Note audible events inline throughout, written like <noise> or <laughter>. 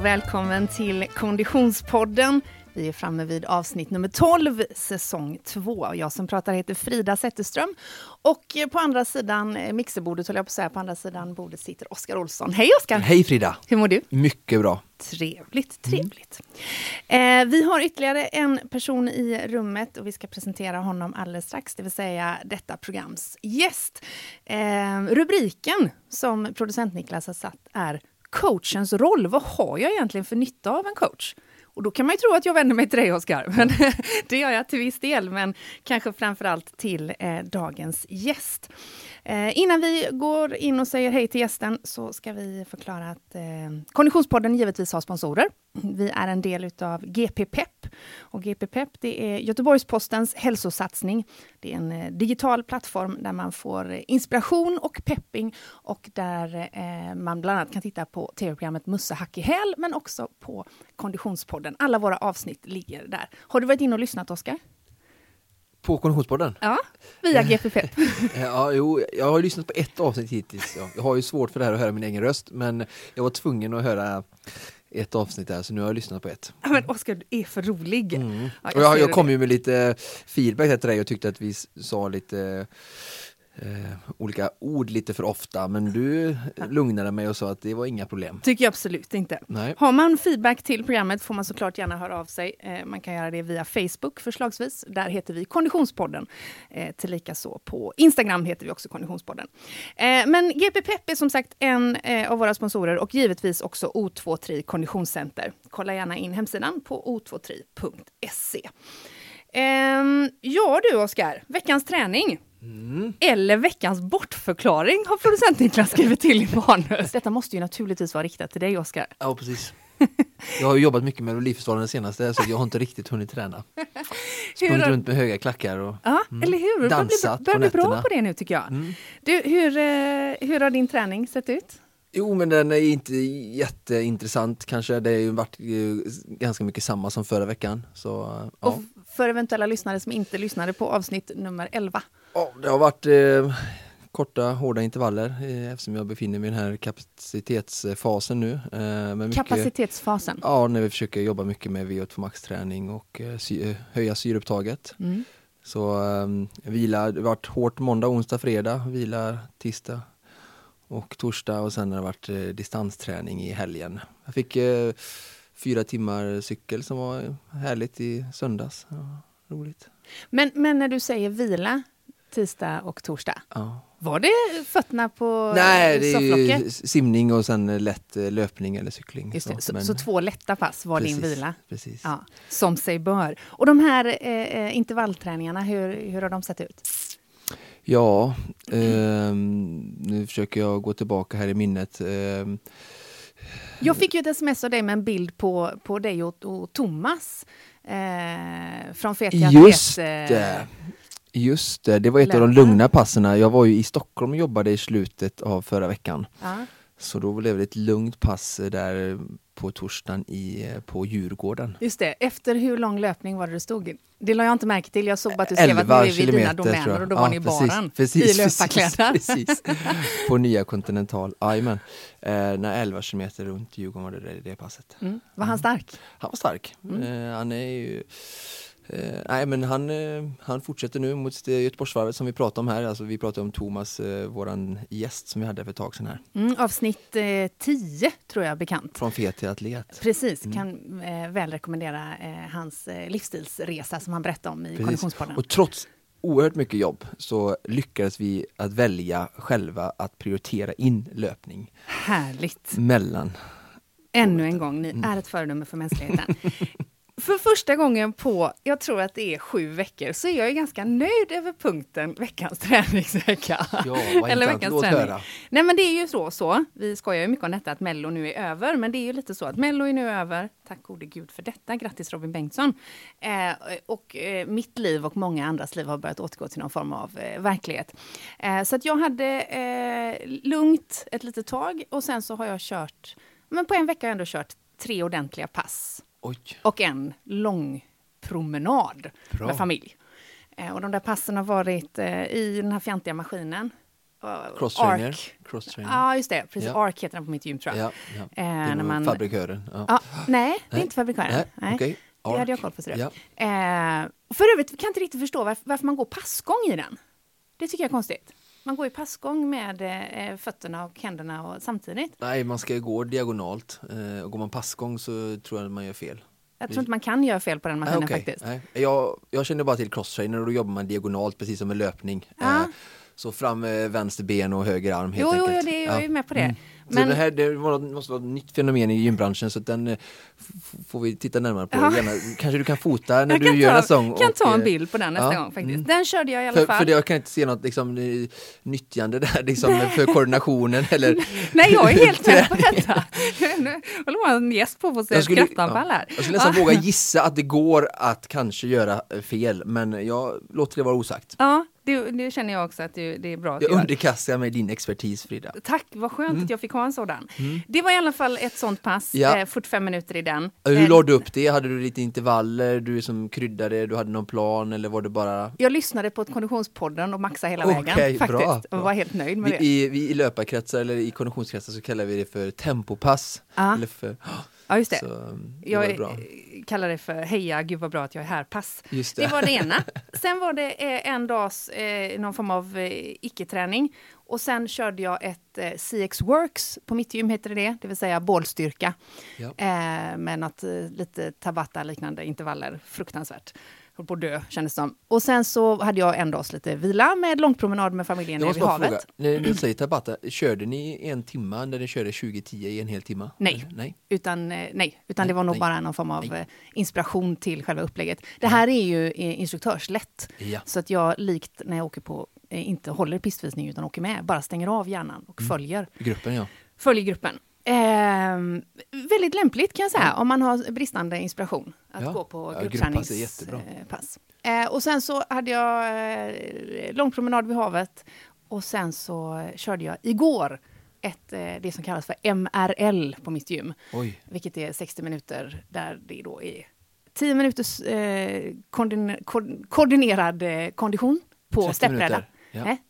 och välkommen till Konditionspodden. Vi är framme vid avsnitt nummer 12, säsong 2. Jag som pratar heter Frida Zetterström. Och på andra sidan mixerbordet, höll jag på att säga, på andra sidan bordet sitter Oskar Olsson. Hej Oskar! Hej Frida! Hur mår du? Mycket bra. Trevligt, trevligt. Mm. Eh, vi har ytterligare en person i rummet och vi ska presentera honom alldeles strax, det vill säga detta programs gäst. Eh, rubriken som producent Niklas har satt är Coachens roll. Vad har jag egentligen för nytta av en coach? Och då kan man ju tro att jag vänder mig till dig, Oskar. Men <laughs> det gör jag till viss del, men kanske framför allt till eh, dagens gäst. Eh, innan vi går in och säger hej till gästen så ska vi förklara att eh, Konditionspodden givetvis har sponsorer. Vi är en del av GP Pep. Och GP Pep det är Göteborgs-Postens hälsosatsning. Det är en eh, digital plattform där man får inspiration och pepping och där eh, man bland annat kan titta på tv-programmet Musse hack i häl men också på Konditionspodden. Alla våra avsnitt ligger där. Har du varit inne och lyssnat, Oskar? På Konditionspodden? Ja, via GPP. <laughs> ja, jo, jag har lyssnat på ett avsnitt hittills. Jag har ju svårt för det här att höra min egen röst, men jag var tvungen att höra ett avsnitt där, så nu har jag lyssnat på ett. Ja, men Oskar, du är för rolig. Mm. Ja, jag, jag, jag kom ju med lite feedback till dig och tyckte att vi sa lite eh, olika ord lite för ofta, men du lugnade mig och sa att det var inga problem. Tycker jag absolut inte. Nej. Har man feedback till programmet får man såklart gärna höra av sig. Eh, man kan göra det via Facebook förslagsvis. Där heter vi Konditionspodden. Eh, tillika så på Instagram heter vi också Konditionspodden. Eh, men GP Pep är som sagt en eh, av våra sponsorer och givetvis också O23 Konditionscenter. Kolla gärna in hemsidan på o23.se. Ehm, ja du Oskar, veckans träning. Mm. Eller veckans bortförklaring har producent Niklas skrivit till i manus. Detta måste ju naturligtvis vara riktat till dig Oskar. Ja precis. Jag har jobbat mycket med Melodifestivalen den senaste så jag har inte riktigt hunnit träna. Sprungit runt med höga klackar och ja, mm, eller hur? dansat Du börjar bli bra på det nu tycker jag. Mm. Du, hur, eh, hur har din träning sett ut? Jo men den är inte jätteintressant kanske. Det har ju varit ganska mycket samma som förra veckan. Så, ja. Och för eventuella lyssnare som inte lyssnade på avsnitt nummer 11? Ja, det har varit eh, korta, hårda intervaller eh, eftersom jag befinner mig i den här kapacitetsfasen nu. Eh, mycket, Kapacitetsfasen? Ja, när vi försöker jobba mycket med VO2 max-träning och eh, sy eh, höja syreupptaget. Mm. Så um, vila, det har varit hårt måndag, onsdag, fredag, vila tisdag och torsdag och sen har det varit eh, distansträning i helgen. Jag fick eh, fyra timmar cykel som var härligt i söndags. Ja, roligt. Men, men när du säger vila, tisdag och torsdag. Ja. Var det fötterna på Nej, är ju simning och sen lätt eh, löpning eller cykling. Just det, så, men... så, två lätta pass var precis, din vila? Precis. Ja, som sig bör. Och de här eh, eh, intervallträningarna, hur, hur har de sett ut? Ja, eh, nu försöker jag gå tillbaka här i minnet. Eh, jag fick ju ett sms av dig med en bild på, på dig och, och Thomas eh, från Feti Just det! Just det, det var ett Lämna. av de lugna passen. Jag var ju i Stockholm och jobbade i slutet av förra veckan. Ja. Så då blev det ett lugnt pass där på torsdagen i, på Djurgården. Just det, efter hur lång löpning var det det stod? Det la jag inte märke till, jag såg att du skrev att nu är vi dina domäner och då ja, var ni i baran precis, i löparkläder. Precis, precis. <laughs> På Nya Continental, jajamän. Eh, när 11 kilometer runt Djurgården var det det, det passet. Mm. Var han stark? Han var stark. Mm. Eh, han är ju Eh, nej men han, eh, han fortsätter nu mot Göteborgsvarvet som vi pratade om här. Alltså vi pratade om Thomas, eh, våran gäst som vi hade för ett tag sedan här. Mm, avsnitt 10 eh, tror jag bekant. Från fet till atlet. Precis, mm. kan eh, väl rekommendera eh, hans livsstilsresa som han berättade om i Precis. Konditionspodden. Och trots oerhört mycket jobb så lyckades vi att välja själva att prioritera in löpning. Härligt! Mellan Ännu en gång, ni mm. är ett föredöme för mänskligheten. <laughs> För första gången på, jag tror att det är sju veckor, så är jag ganska nöjd över punkten veckans träningsvecka. Ja, <laughs> Eller veckans träning. Höra. Nej men det är ju så, så, vi skojar ju mycket om detta att Mello nu är över, men det är ju lite så att Mello är nu över. Tack gode gud för detta, grattis Robin Bengtsson. Eh, och eh, mitt liv och många andras liv har börjat återgå till någon form av eh, verklighet. Eh, så att jag hade eh, lugnt ett litet tag och sen så har jag kört, men på en vecka har jag ändå kört tre ordentliga pass Oj. och en lång promenad Bra. med familj. Eh, och de där passen har varit eh, i den här fjantiga maskinen. uh, Cross-trainer. Arc. Cross-trainer. Ja, just det. Precis. Ja. Arc heter den på mitt gym tror jag. Ja, ja. Eh, Det är nog man- fabrikören. Ja. Ja, nej, det är Nej. inte fabrikören. Nej, Nej. okej. Det hade jag koll på. Ja. Eh, för övrigt kan jag inte riktigt förstå varför, varför man går passgång i den. Det tycker jag är konstigt. Man går ju passgång med eh, fötterna och händerna och, samtidigt. Nej, man ska gå diagonalt. Eh, och går man passgång så tror jag att man gör fel. Jag tror inte man kan göra fel på den maskinen okej. faktiskt. Nej. Jag, jag känner bara till crosstrainer och då jobbar man diagonalt precis som med löpning. Ja. Eh, så fram med vänster ben och höger arm helt Jo, enkelt. jo, det, jag är ju med på det. Så Men det här det måste vara ett nytt fenomen i gymbranschen så den eh, får vi titta närmare på. Ja. Gärna, kanske du kan fota när jag du kan, gör ta, nästa gång. kan och, ta en eh, bild på den nästa ja, gång faktiskt. mm. Den körde jag i alla För, fall. för det, jag kan inte se något liksom, eh, nyttjande där liksom, för koordinationen eller Nej, jag är helt <laughs> med på detta. <laughs> Nu håller man en gäst på att få Jag skrattanfall här. Jag skulle nästan våga <laughs> gissa att det går att kanske göra fel men jag låter det vara osagt. Ja, det, det känner jag också att det, det är bra att Jag underkastar mig din expertis Frida. Tack, vad skönt att jag fick ha en sådan. Det var i alla fall ett sånt pass, Ja. eh, 45 minuter i den. Hur Eh, la du upp det? Hade du lite intervaller, du som kryddade, du hade någon plan eller var det bara Jag lyssnade på ett konditionspodden och maxade hela Okej, vägen bra, faktiskt. Och bra. var helt nöjd med vi, det. i, vi, I löparkretsar eller i konditionskretsar så kallar vi det för tempopass. Ja. Eller för, Ja, just det. så, um, det jag bra. kallar det för heja, gud vad bra att jag är här, pass. Just Det det. var det ena. <laughs> Sen var det eh, en dags eh, någon form av eh, icke-träning. Och sen körde jag ett eh, CX Works, på mitt gym heter det det, det vill säga bålstyrka. Ja. Eh, med något eh, lite Tabata-liknande intervaller, fruktansvärt. Höll på att dö kändes som. Och sen så hade jag en dags lite vila med långpromenad med familjen nere vid havet. fråga, när du säger Tabata, körde ni en timma när ni körde 2010 i en hel timma? Nej. Nej. Utan, eh, nej, utan det var nog nej, bara någon form av nej. eh, inspiration till själva upplägget. Det här är ju eh, instruktörslätt. Ja. Så att jag likt när jag åker på, inte håller pistvisning utan åker med, bara stänger av hjärnan Mm. och följer, Gruppen ja. följer gruppen. Ehm, väldigt lämpligt kan jag säga om man har bristande inspiration att Ja. gå på gruppträningspass. Eh, pass. eh, och sen så hade jag eh, långpromenad vid havet och sen så körde jag igår ett, eh, det som kallas för MRL på mitt gym. Oj. Vilket är 60 minuter där det då är 10 minuters eh, koordin ko- koordinerad eh, kondition på 30 steppbräda. Ja. Nej,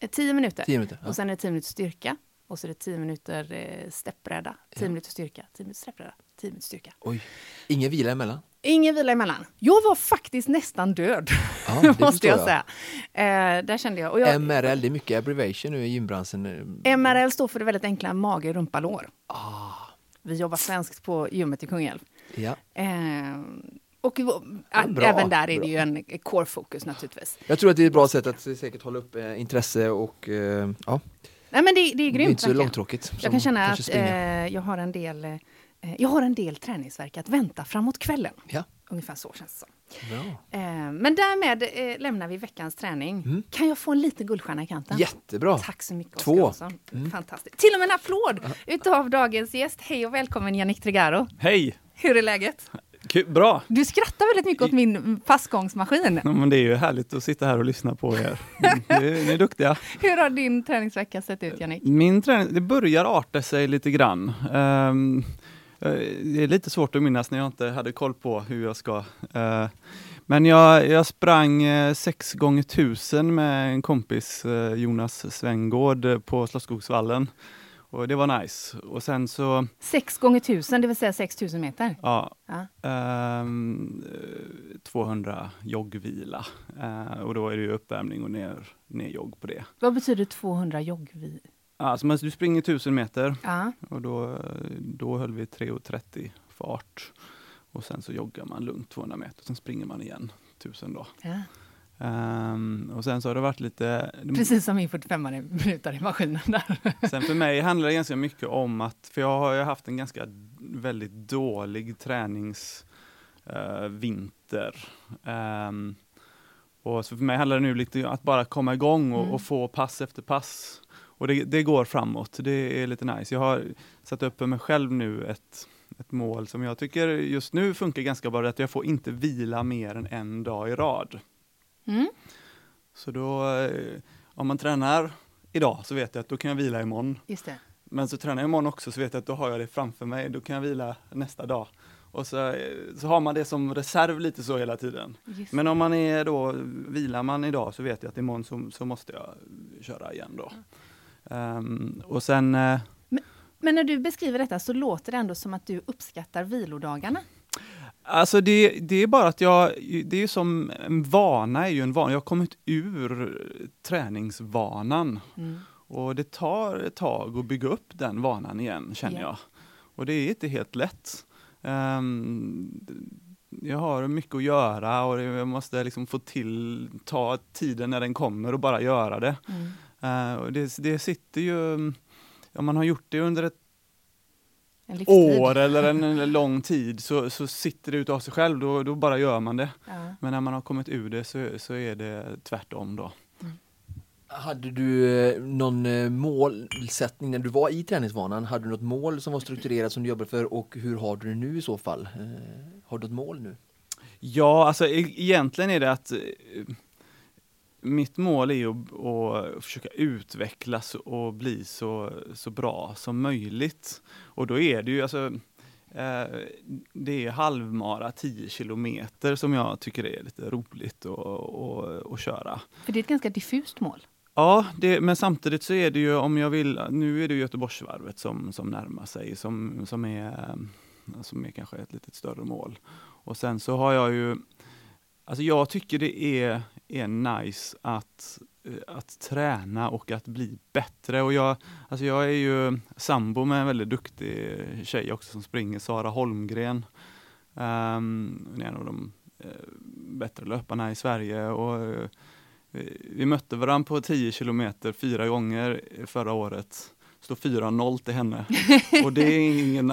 eh, 10 minuter. 10 minuter. Ja. Och sen är det 10 minuters styrka. Och så är det 10 minuter eh, steppbräda, 10 Ja. minuter styrka, 10 minuter steppbräda, 10 minuter styrka. Oj. Ingen vila emellan? Ingen vila emellan. Jag var faktiskt nästan död, Ja, <laughs> det måste jag, jag. säga. Eh, där kände jag. Jag MRL, det är mycket abbreviation nu i gymbranschen. Eh, MRL står för det väldigt enkla mage, rumpa, lår. Ah, Vi jobbar svenskt på gymmet i Kungälv. ja. Eh, och äh, bra, även där är det bra. ju en core-fokus naturligtvis. Jag tror att det är ett bra sätt att säkert hålla upp eh, intresse och eh, ja, Nej men det, det är det är grymt. inte så långtråkigt. Jag kan känna att eh, jag har en del eh, jag har en del träningsverk att vänta framåt kvällen. Ja, Ungefär så känns det som. bra. Eh, men därmed eh, lämnar vi veckans träning. Mm. Kan jag få en liten guldstjärna i kanten? Jättebra. Tack så mycket Två. Oskar. Mm. Fantastiskt. Till och med en applåd utav dagens gäst. Hej och välkommen Yannick Tregaro. Hej! Hur är läget? Kul, bra! Du skrattar väldigt mycket åt min passgångsmaskin. Ja, men det är ju härligt att sitta här och lyssna på er. Mm, Ni, ni är duktiga. Hur har din träningsvecka sett ut Yannick? Min träning, det börjar arta sig lite grann. Eh, det är lite svårt att minnas när jag inte hade koll på hur jag ska. Eh, men jag, jag sprang eh, sex gånger tusen med en kompis, eh, Jonas Svängård, eh, på Slottsskogsvallen. Och det var nice. Och sen så, Sex gånger tusen, det vill säga 6000 meter. ja, Ja. Ehm, eh, 200 joggvila. Eh, och då är det ju uppvärmning och ner, ner jogg på det. Vad betyder 200 joggvi? Alltså man, du springer 1000 meter Ja. och då, då höll vi 3.30 fart. Och sen så joggar man lugnt 200 meter, sen springer man igen 1000 då. ja. Ehm, och sen så har det varit lite... Precis som min 45 minuter i maskinen där. <laughs> Sen för mig handlar det ganska mycket om att, för jag har ju haft en ganska väldigt dålig träningsvinter. vinter. Ehm, och så för mig handlar det nu lite om att bara komma igång och, Mm. och få pass efter pass. Och det, det går framåt, det är lite nice. Jag har satt upp för mig själv nu ett, ett mål som jag tycker just nu funkar ganska bra, att jag får inte vila mer än en dag i rad. Mm. Så då, eh, om man tränar idag så vet jag att då kan jag vila imorgon. Just det. Men så tränar jag imorgon också så vet jag att då har jag det framför mig, då kan jag vila nästa dag. Och så, så har man det som reserv lite så hela tiden. Just Men om man är då, vilar man idag så vet jag att imorgon så, så måste jag köra igen då. Ehm, och sen eh, Men när du beskriver detta så låter det ändå som att du uppskattar vilodagarna. Alltså det, det är bara att jag, det är som en vana är ju en vana. Jag har kommit ur träningsvanan och det tar ett tag att bygga upp den vanan igen känner Ja. jag. Och det är inte helt lätt. Ehm, jag har mycket att göra och jag måste liksom få till, ta tiden när den kommer och bara göra det. Eh, och det, det sitter ju, om man har gjort det under ett. År eller en, en lång tid så, så sitter det utav sig själv, då, då bara gör man det. Ja. Men när man har kommit ur det så, så är det tvärtom då. Hade du eh, någon eh, målsättning när du var i träningsvanan? Hade du något mål som var strukturerat som du jobbade för och hur har du det nu i så fall? Eh, Har du ett mål nu? Ja, alltså e- egentligen är det att mitt mål är att, att försöka utvecklas och bli så, så bra som möjligt. Och då är det ju alltså eh, det är halvmara 10 kilometer som jag tycker är lite roligt att, köra. För det är ett ganska diffust mål. Ja, det, men samtidigt så är det ju om jag vill, nu är det Göteborgsvarvet som, som närmar sig, som, som, är, som är kanske ett lite större mål. Och sen så har jag ju, alltså jag tycker det är, är nice att, eh, att träna och att bli bättre. Och jag, alltså jag är ju sambo med en väldigt duktig tjej också som springer, Sara Holmgren. Um, hon är en av de eh, bättre löparna i Sverige. och eh, vi- mötte varandra på 10 kilometer fyra gånger förra året. Står 4-0 till henne. <laughs> Och det är ingen,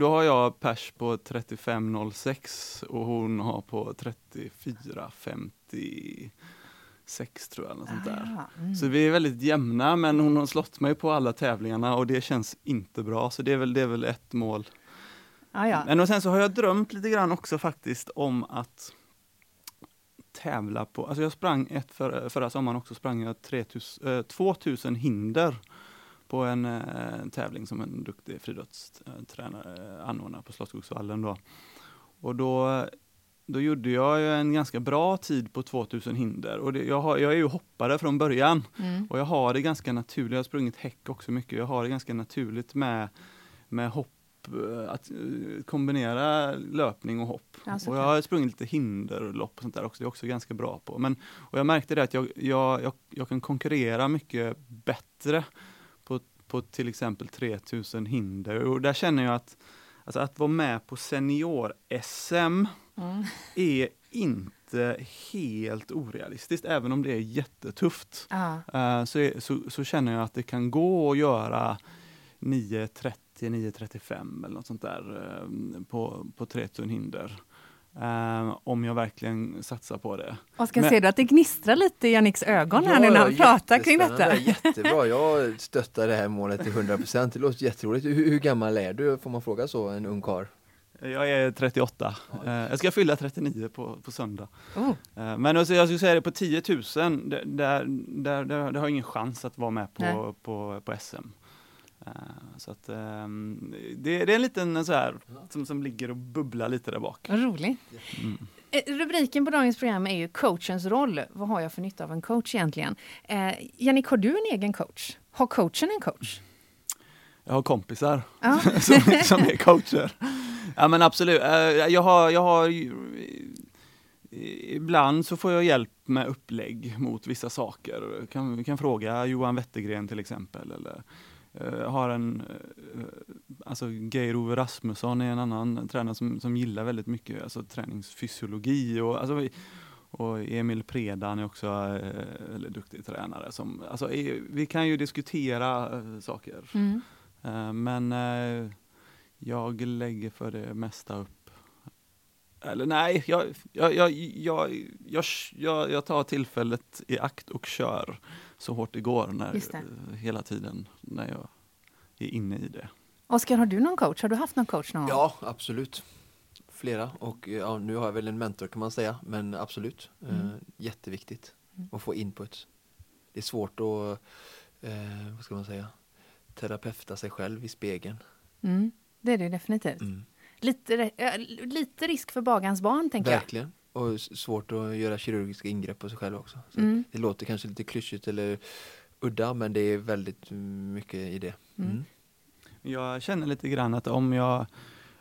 då har jag pers på 35.06 och hon har på 34.56 tror jag. Något sånt där. Mm. Så vi är väldigt jämna men hon har slått mig på alla tävlingarna och det känns inte bra. Så det är väl, det är väl ett mål. ah, ja. Men och sen så har jag drömt lite grann också faktiskt om att tävla på, alltså jag sprang ett för, förra sommaren också, sprang jag 3000, eh, 2000 hinder på en eh, tävling som en duktig friidrottstränare anordnade på Slottsskogsvallen då. Och då, då gjorde jag ju en ganska bra tid på 2000 hinder. Och det, jag, har, jag är ju hoppare från början. Mm. och jag har det ganska naturligt, jag har sprungit häck också mycket, jag har det ganska naturligt med, med hopp, eh, att eh, kombinera löpning och hopp. Ja, och jag har sprungit lite hinderlopp och sånt där också, det är jag också ganska bra på. Men, och jag märkte det att jag, jag, jag, jag kan konkurrera mycket bättre på, på till exempel 3000 hinder. Och där känner jag att Alltså att vara med på senior-SM Mm. är inte helt orealistiskt, även om det är jättetufft. Ja. Eh, så, så, så känner jag att det kan gå att göra 9.30, 9.35 eller något sånt där eh, på, på 3000 hinder. Eh, om jag verkligen satsar på det. Oskar, ser du att det gnistrar lite i Janniks ögon här nu när han pratar kring detta? Jättebra, jag <laughs> stöttar det här målet till 100%. Det låter jätteroligt. Hur, hur gammal är du? Får man fråga så, en ung karl? Jag är 38. Eh, jag ska fylla 39 på, på söndag. Oh. Eh, men alltså, jag skulle säga det på 10 000, där, där, där, där, har jag ingen chans att vara med Nej. på, på, på SM. Eh, så att, ehm, det, det är en liten så här, som, som ligger och bubblar lite där bak. Roligt. Mm. Rubriken på dagens program är ju coachens roll. Vad har jag för nytta av en coach egentligen? Eh, Jannik, har du en egen coach? Har coachen en coach? Jag har kompisar Ja. <laughs> som, som är coacher. Ja men absolut, Eh, jag har, jag har ju- Ibland så får jag hjälp med upplägg mot vissa saker. Kan, vi kan fråga Johan Wettergren till exempel. Eller, eh, har en, eh, alltså Geir Ove Rasmusson är en annan tränare som, som gillar väldigt mycket alltså, träningsfysiologi. Och, alltså, och Emil Predan är också eh, väldigt duktig tränare. Som, alltså, eh, vi kan ju diskutera eh, saker. Mm. Eh, Men eh, jag lägger för det mesta upp eller nej, jag, jag, jag, jag, jag, jag, jag tar tillfället i akt och kör så hårt det går när, eh, hela tiden när jag är inne i det. Oskar, har du någon coach? Har du haft någon coach någon gång? Ja, absolut. Flera och ja, nu har jag väl en mentor kan man säga, men absolut. Mm. jätteviktigt att få input. Det är svårt att, eh, vad ska man säga, terapeuta sig själv i spegeln. Mm, det är det definitivt. Mm. lite, lite risk för bagans barn, tänker Verkligen. jag. Och svårt att göra kirurgiska ingrepp på sig själv också. Mm. Det låter kanske lite klyschigt eller udda, men det är väldigt mycket i det. Mm. mm. Jag känner lite grann att om jag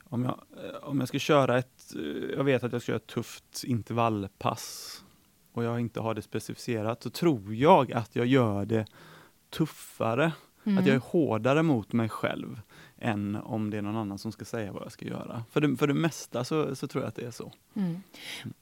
om jag, om jag ska köra ett, jag vet att jag ska göra ett tufft intervallpass och jag inte har det specificerat, så tror jag att jag gör det tuffare. Mm. Att jag är hårdare mot mig själv än om det är någon annan som ska säga vad jag ska göra. För det, för det mesta så, så tror jag att det är så. Mm.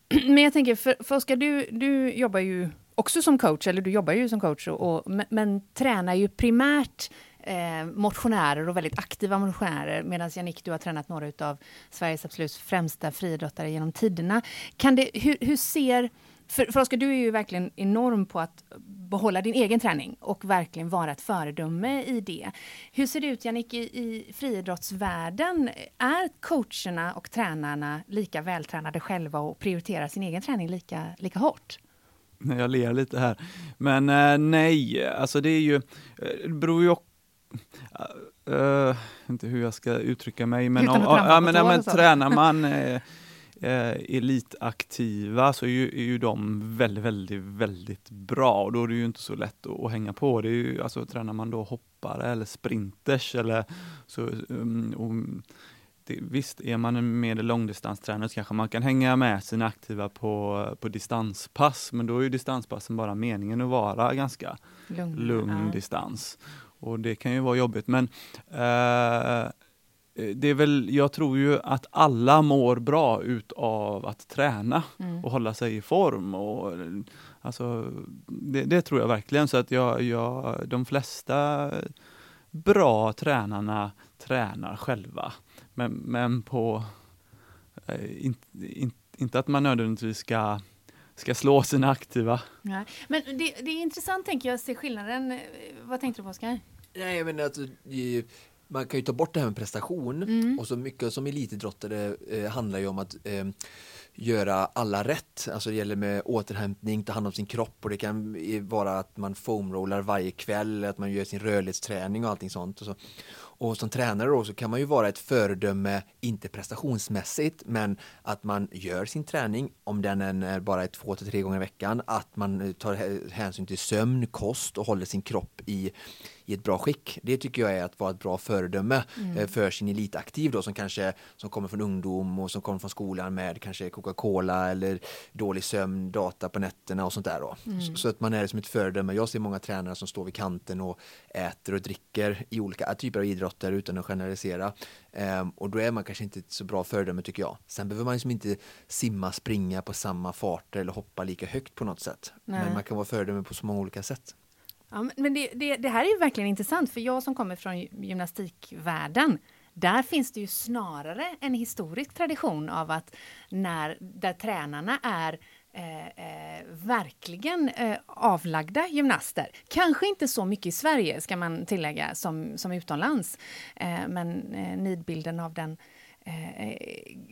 <clears throat> Men jag tänker, för, för Oskar, du, du jobbar ju också som coach, eller du jobbar ju som coach, och, och men, men tränar ju primärt eh, motionärer och väldigt aktiva motionärer, medan Jannik, du har tränat några av Sveriges absolut främsta friidrottare genom tiderna. Kan det, hur, hur ser för, för Oskar, du är ju verkligen enorm på att behålla din egen träning och verkligen vara ett föredöme i det. Hur ser det ut, Jannik, i, i friidrottsvärlden? Är coacherna och tränarna lika vältränade själva och prioriterar sin egen träning lika, lika hårt? Jag ler lite här. Men eh, nej, alltså det är ju, eh, det beror ju också Uh, inte hur jag ska uttrycka mig, men, om, ja, men, ja, men tränar man <laughs> uh, elitaktiva så är ju, är ju de väldigt, väldigt, väldigt bra och då är det ju inte så lätt att, att hänga på. Det är ju, alltså, tränar man då hoppare eller sprinters eller så, um, det, visst, är man en medel långdistanstränare så kanske man kan hänga med sina aktiva på, på distanspass, men då är distanspassen bara meningen att vara ganska lugn, lugn ja. distans. Och det kan ju vara jobbigt, men eh, det är väl, jag tror ju att alla mår bra utav att träna mm. och hålla sig i form. Och, alltså, det, det, tror jag verkligen, så att jag, jag, de flesta bra tränarna tränar själva. Men, men på, eh, in, in, inte att man nödvändigtvis ska ska slå sina aktiva. Nej. Men det, det, är intressant tänker jag att se skillnaden. Vad tänkte du på Oskar? Nej, menar att man kan ju ta bort det här med prestation mm. och så mycket som elitidrottare eh, handlar ju om att eh, göra alla rätt. Alltså det gäller med återhämtning, ta hand om sin kropp och det kan vara att man foamrollar varje kväll, att man gör sin rörlighetsträning och allting sånt. Och, så. och som tränare då så kan man ju vara ett föredöme, inte prestationsmässigt, men att man gör sin träning, om den är bara två till tre gånger i veckan, att man tar hänsyn till sömn, kost och håller sin kropp i i ett bra skick. Det tycker jag är att vara ett bra föredöme mm. Eh, för sin elitaktiv då som kanske som kommer från ungdom och som kommer från skolan med kanske Coca-Cola eller dålig sömn, data på nätterna och sånt där då. Mm. Så, så, att man är som ett föredöme. Jag ser många tränare som står vid kanten och äter och dricker i olika typer av idrotter utan att generalisera. Um, och då är man kanske inte ett så bra föredöme tycker jag. Sen behöver man liksom inte simma, springa på samma farter eller hoppa lika högt på något sätt. Nej. Men man kan vara föredöme på så många olika sätt. Ja, men det, det, det, här är ju verkligen intressant, för jag som kommer från gymnastikvärlden, där finns det ju snarare en historisk tradition av att när, där tränarna är Eh, eh, verkligen eh, avlagda gymnaster. Kanske inte så mycket i Sverige, ska man tillägga, som, som utomlands. Eh, men eh, nidbilden av den eh, eh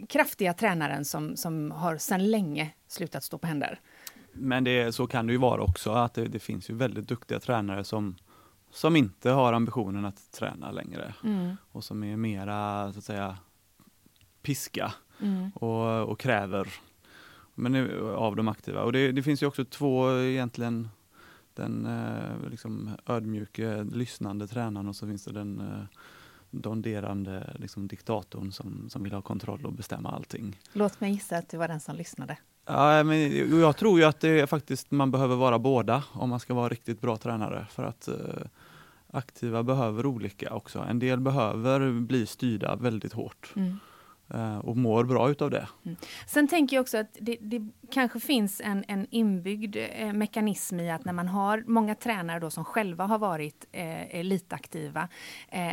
kraftiga tränaren som, som har sedan länge slutat stå på händer. Men det, så kan det ju vara också, att det, det, finns ju väldigt duktiga tränare som, som inte har ambitionen att träna längre mm. och som är mera, så att säga, piska mm. och, och, kräver men, av de aktiva. Och det, det, finns ju också två egentligen, den eh, liksom ödmjuke, lyssnande tränaren och så finns det den eh, donderande liksom, diktatorn som, som vill ha kontroll och bestämma allting. Låt mig gissa att du var den som lyssnade. Ja, men jag tror ju att det är faktiskt man behöver vara båda om man ska vara riktigt bra tränare. För att eh, aktiva behöver olika också. En del behöver bli styrda väldigt hårt. Mm. Eh, och mår bra utav det. Mm. Sen tänker jag också att det, det kanske finns en, en inbyggd eh, mekanism i att när man har många tränare då som själva har varit eh, elitaktiva,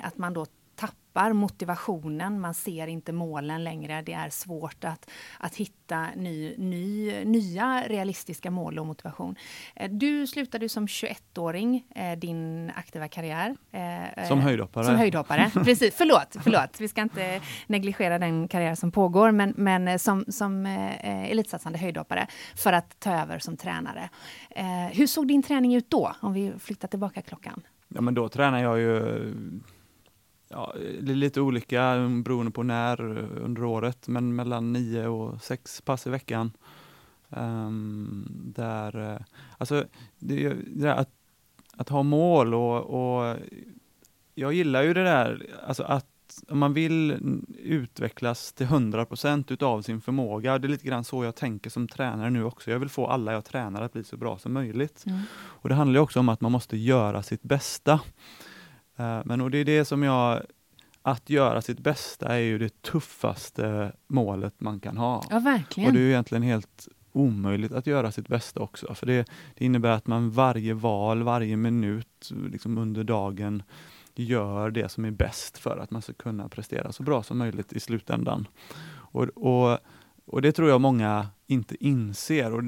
att man då tappar motivationen, man ser inte målen längre. Det är svårt att, att hitta ny, ny, nya realistiska mål och motivation. Eh, du slutade som 21-åring eh, din aktiva karriär. Eh, som höjdhoppare. Som höjdhoppare, <laughs> precis. Förlåt, förlåt. Vi ska inte negligera den karriär som pågår, men, men som, som elitsatsande höjdhoppare för att ta över som tränare. Hur såg din träning ut då, om vi flyttar tillbaka klockan? Ja, men då tränar jag ju ja, det är lite olika beroende på när under året, men mellan nio och sex pass i veckan. Um, där, alltså, det, det att, att ha mål och, och jag gillar ju det där, alltså att om man vill utvecklas till 100% utav sin förmåga, det är lite grann så jag tänker som tränare nu också. Jag vill få alla jag tränar att bli så bra som möjligt. Mm. Och Det handlar också om att man måste göra sitt bästa. Uh, men och det är det som jag att göra sitt bästa är ju det tuffaste målet man kan ha. Ja, verkligen. Och det är egentligen helt omöjligt att göra sitt bästa också. För det, det innebär att man varje val, varje minut liksom under dagen gör det som är bäst för att man ska kunna prestera så bra som möjligt i slutändan. Och, och, och det tror jag många inte inser och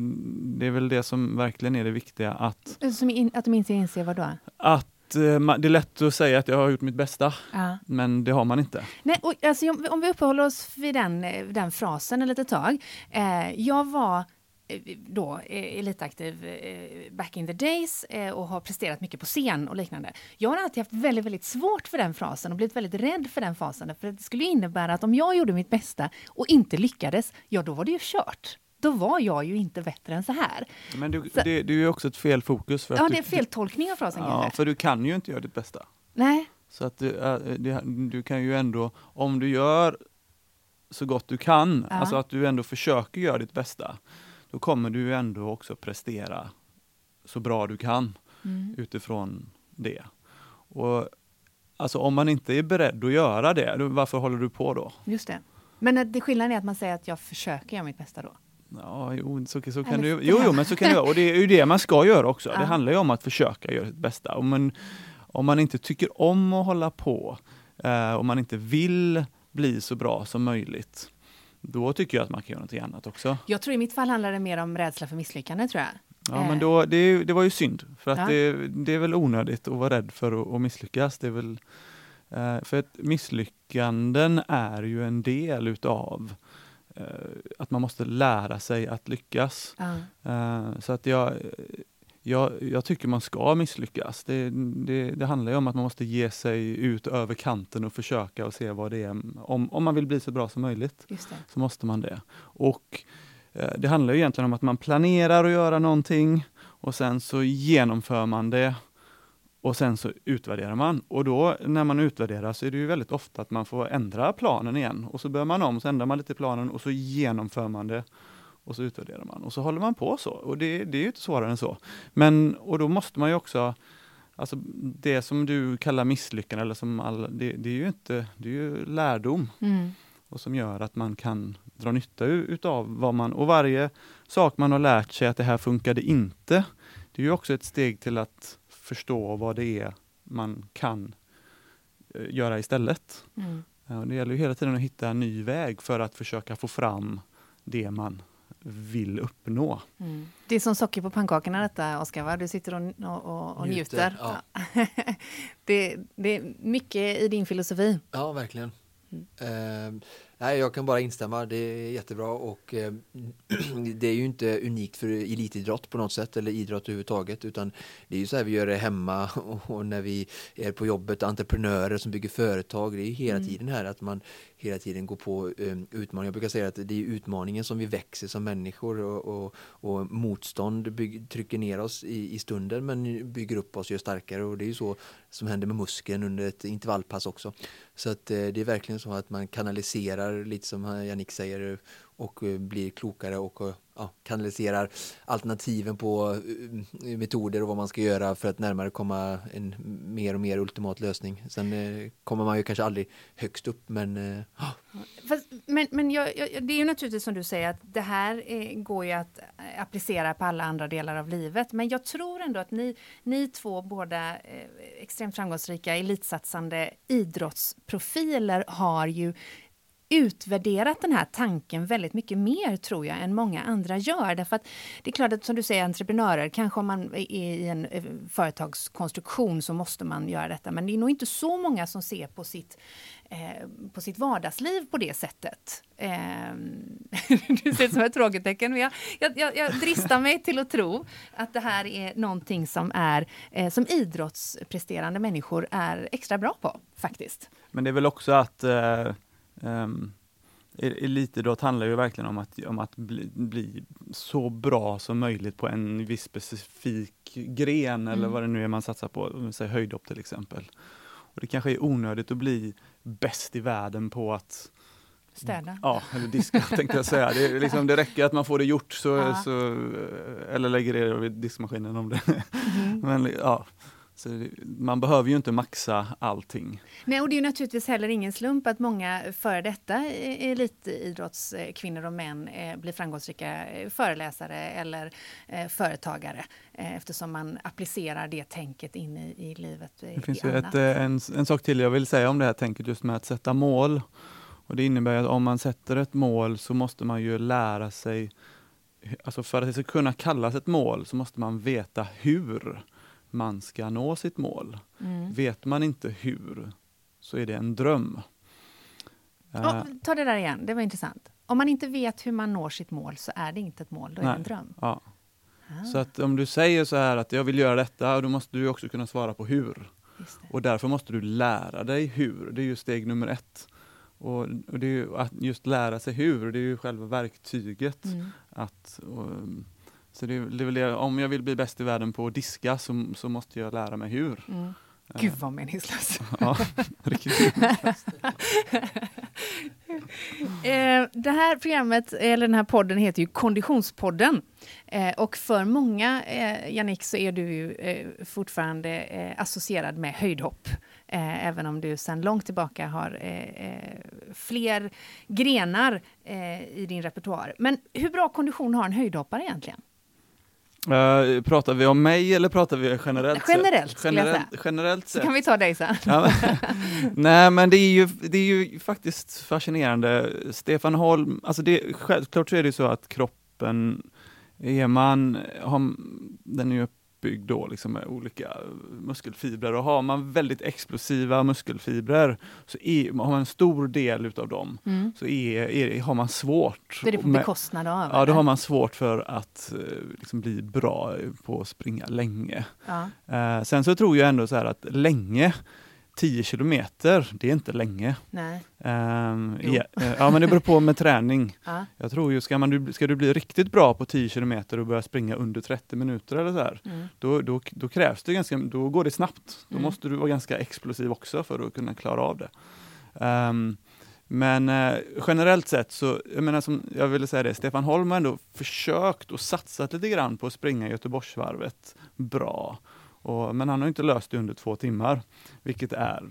det är väl det som verkligen är det viktiga att... In, att de inte inser vad då? Att eh, det är lätt att säga att jag har gjort mitt bästa, ja. men det har man inte. Nej, och, alltså, om vi uppehåller oss vid den, eh, den frasen ett litet tag. Eh, jag var Eh, då eh, elitaktiv eh, back in the days och har presterat mycket på scen och liknande. Jag har alltid haft väldigt, väldigt svårt för den frasen och blivit väldigt rädd för den fasen. För det skulle innebära att om jag gjorde mitt bästa och inte lyckades, ja då var det ju kört. Då var jag ju inte bättre än så här. Men du, så, det, det är ju också ett fel fokus. För ja, det är fel tolkning av frasen. Ja, för du kan ju inte göra ditt bästa. Nej. Så att du, du kan ju ändå, om du gör så gott du kan, ja. alltså att du ändå försöker göra ditt bästa, då kommer du ändå också prestera så bra du kan mm. utifrån det. Och Alltså om man inte är beredd att göra det, varför håller du på då? Just det. Men det skillnaden är att man säger att jag försöker göra mitt bästa då? Ja, jo, så, så kan du, jo, jo, men så kan du göra. Och det är ju det man ska göra också. Ja. Det handlar ju om att försöka göra sitt bästa. Om man, om man inte tycker om att hålla på, eh, om man inte vill bli så bra som möjligt, då tycker jag att man kan göra någonting annat också. Jag tror i mitt fall handlar det mer om rädsla för misslyckande tror jag. Ja, men då, det, det var ju synd, för att ja. det, det, är väl onödigt att vara rädd för att, misslyckas. Det är väl, eh, för att misslyckanden är ju en del utav eh, att man måste lära sig att lyckas. Eh, så att jag, jag, jag, tycker man ska misslyckas. Det, det, det, handlar ju om att man måste ge sig ut över kanten och försöka och se vad det är. Om, om man vill bli så bra som möjligt så måste man det. Och eh, Det handlar ju egentligen om att man planerar att göra någonting och sen så genomför man det och sen så utvärderar man. Och då när man utvärderar så är det ju väldigt ofta att man får ändra planen igen och så börjar man om, så ändrar man lite planen och så genomför man det och så utvärderar man och så håller man på så och det, det är ju inte svårare än så. Men och då måste man ju också Alltså det som du kallar misslyckande eller som alla, det, det, är ju inte, det är ju lärdom. Mm. Och som gör att man kan dra nytta utav vad man, och varje sak man har lärt sig att det här funkade inte, det är ju också ett steg till att förstå vad det är man kan eh, göra istället. Mm. Ja, det gäller ju hela tiden att hitta en ny väg för att försöka få fram det man vill uppnå. Mm. Det är som socker på pannkakorna detta, Oskar, Du sitter och, och, och njuter. njuter. Ja. <laughs> det, det, är mycket i din filosofi. Ja, verkligen. Mm. Uh, nej, jag kan bara instämma, det är jättebra och uh, <clears throat> det är ju inte unikt för elitidrott på något sätt eller idrott överhuvudtaget utan det är ju så här vi gör det hemma <laughs> och, när vi är på jobbet, entreprenörer som bygger företag, det är ju hela mm. tiden här att man hela tiden går på um, utmaningar. Jag brukar säga att det är utmaningen som vi växer som människor och, och, och motstånd bygg, trycker ner oss i, i, stunden men bygger upp oss och gör starkare och det är ju så som händer med muskeln under ett intervallpass också. Så att uh, det är verkligen så att man kanaliserar lite som Jannik säger och eh, blir klokare och eh, ja, kanaliserar alternativen på eh, metoder och vad man ska göra för att närmare komma en mer och mer ultimat lösning. Sen kommer man ju kanske aldrig högst upp men... Uh, Fast, men men jag, jag, det är ju naturligtvis som du säger att det här är, går ju att applicera på alla andra delar av livet. Men jag tror ändå att ni, ni två båda extremt framgångsrika elitsatsande idrottsprofiler har ju utvärderat den här tanken väldigt mycket mer tror jag än många andra gör. Därför att det är klart att som du säger entreprenörer, kanske om man är i en eh, företagskonstruktion så måste man göra detta. Men det är nog inte så många som ser på sitt, eh, på sitt vardagsliv på det sättet. Eh, <laughs> du ser ut som ett frågetecken. Men jag, jag, jag, dristar mig till att tro att det här är någonting som, är, eh, som idrottspresterande människor är extra bra på faktiskt. Men det är väl också att eh Um, elitidrott handlar ju verkligen om att, om att bli, bli, så bra som möjligt på en viss specifik gren mm. eller vad det nu är man satsar på, säg höjdhopp till exempel. Och Det kanske är onödigt att bli bäst i världen på att Städa? Ja, eller diska <laughs> tänkte jag säga. Det, liksom, det räcker att man får det gjort så, så eller lägger det vid diskmaskinen om det. Mm. Men ja, man behöver ju inte maxa allting. Nej, och det är naturligtvis heller ingen slump att många före detta elitidrottskvinnor och män eh, blir framgångsrika eh, föreläsare eller företagare eftersom man applicerar det tänket in i, i livet. Det finns ett, en, en sak till jag vill säga om det här tänket just med att sätta mål. Och Det innebär att om man sätter ett mål så måste man ju lära sig Alltså för att det ska kunna kallas ett mål så måste man veta hur man ska nå sitt mål. Mm. Vet man inte hur, så är det en dröm. Oh, ta det där igen, det var intressant. Om man inte vet hur man når sitt mål så är det inte ett mål, då är Nej. det en dröm. Ja. Ah. Så att om du säger så här att jag vill göra detta, då måste du också kunna svara på hur. Och därför måste du lära dig hur, det är ju steg nummer ett. Och, och det är ju att just lära sig hur, det är ju själva verktyget. Mm. Att, och, så det, det det, om jag vill bli bäst i världen på att diska så, så måste jag lära mig hur. Mm. Gud vad meningslöst. <laughs> ja, riktigt <laughs> eh, Det här programmet, eller den här podden heter ju Konditionspodden. Eh, och för många, eh, Jannik, så är du ju fortfarande associerad med höjdhopp. Även om du sedan långt tillbaka har fler grenar i din repertoar. Men hur bra kondition har en höjdhoppare egentligen? Uh, pratar vi om mig eller pratar vi generellt Generellt? Generellt, generellt sett. Så kan vi ta dig sen. <laughs> nej, men det är, ju, det är ju faktiskt fascinerande. Stefan Holm, alltså det, självklart så är det så att kroppen, är man, har, den är ju uppbyggd då liksom med olika muskelfibrer och har man väldigt explosiva muskelfibrer så är, har man en stor del utav dem mm. så är, är, har man svårt. Det är det på bekostnad av? Ja, då har man svårt för att eh, liksom, bli bra på att springa länge. Ja. Uh, sen så tror jag ändå så här att länge 10 kilometer, det är inte länge. Nej. Um, ja, eh, ja, men det beror på med träning. <laughs> Ja. Jag tror ju, ska, man, ska du bli riktigt bra på 10 kilometer och börja springa under 30 minuter eller så här, mm. då, då, då, krävs det ganska, då går det snabbt. Då mm. måste du vara ganska explosiv också för att kunna klara av det. Um, men eh, generellt sett så, jag menar som jag ville säga det, Stefan Holm har ändå försökt och satsat lite grann på att springa Göteborgsvarvet bra. Och, men han har inte löst det under två timmar, vilket är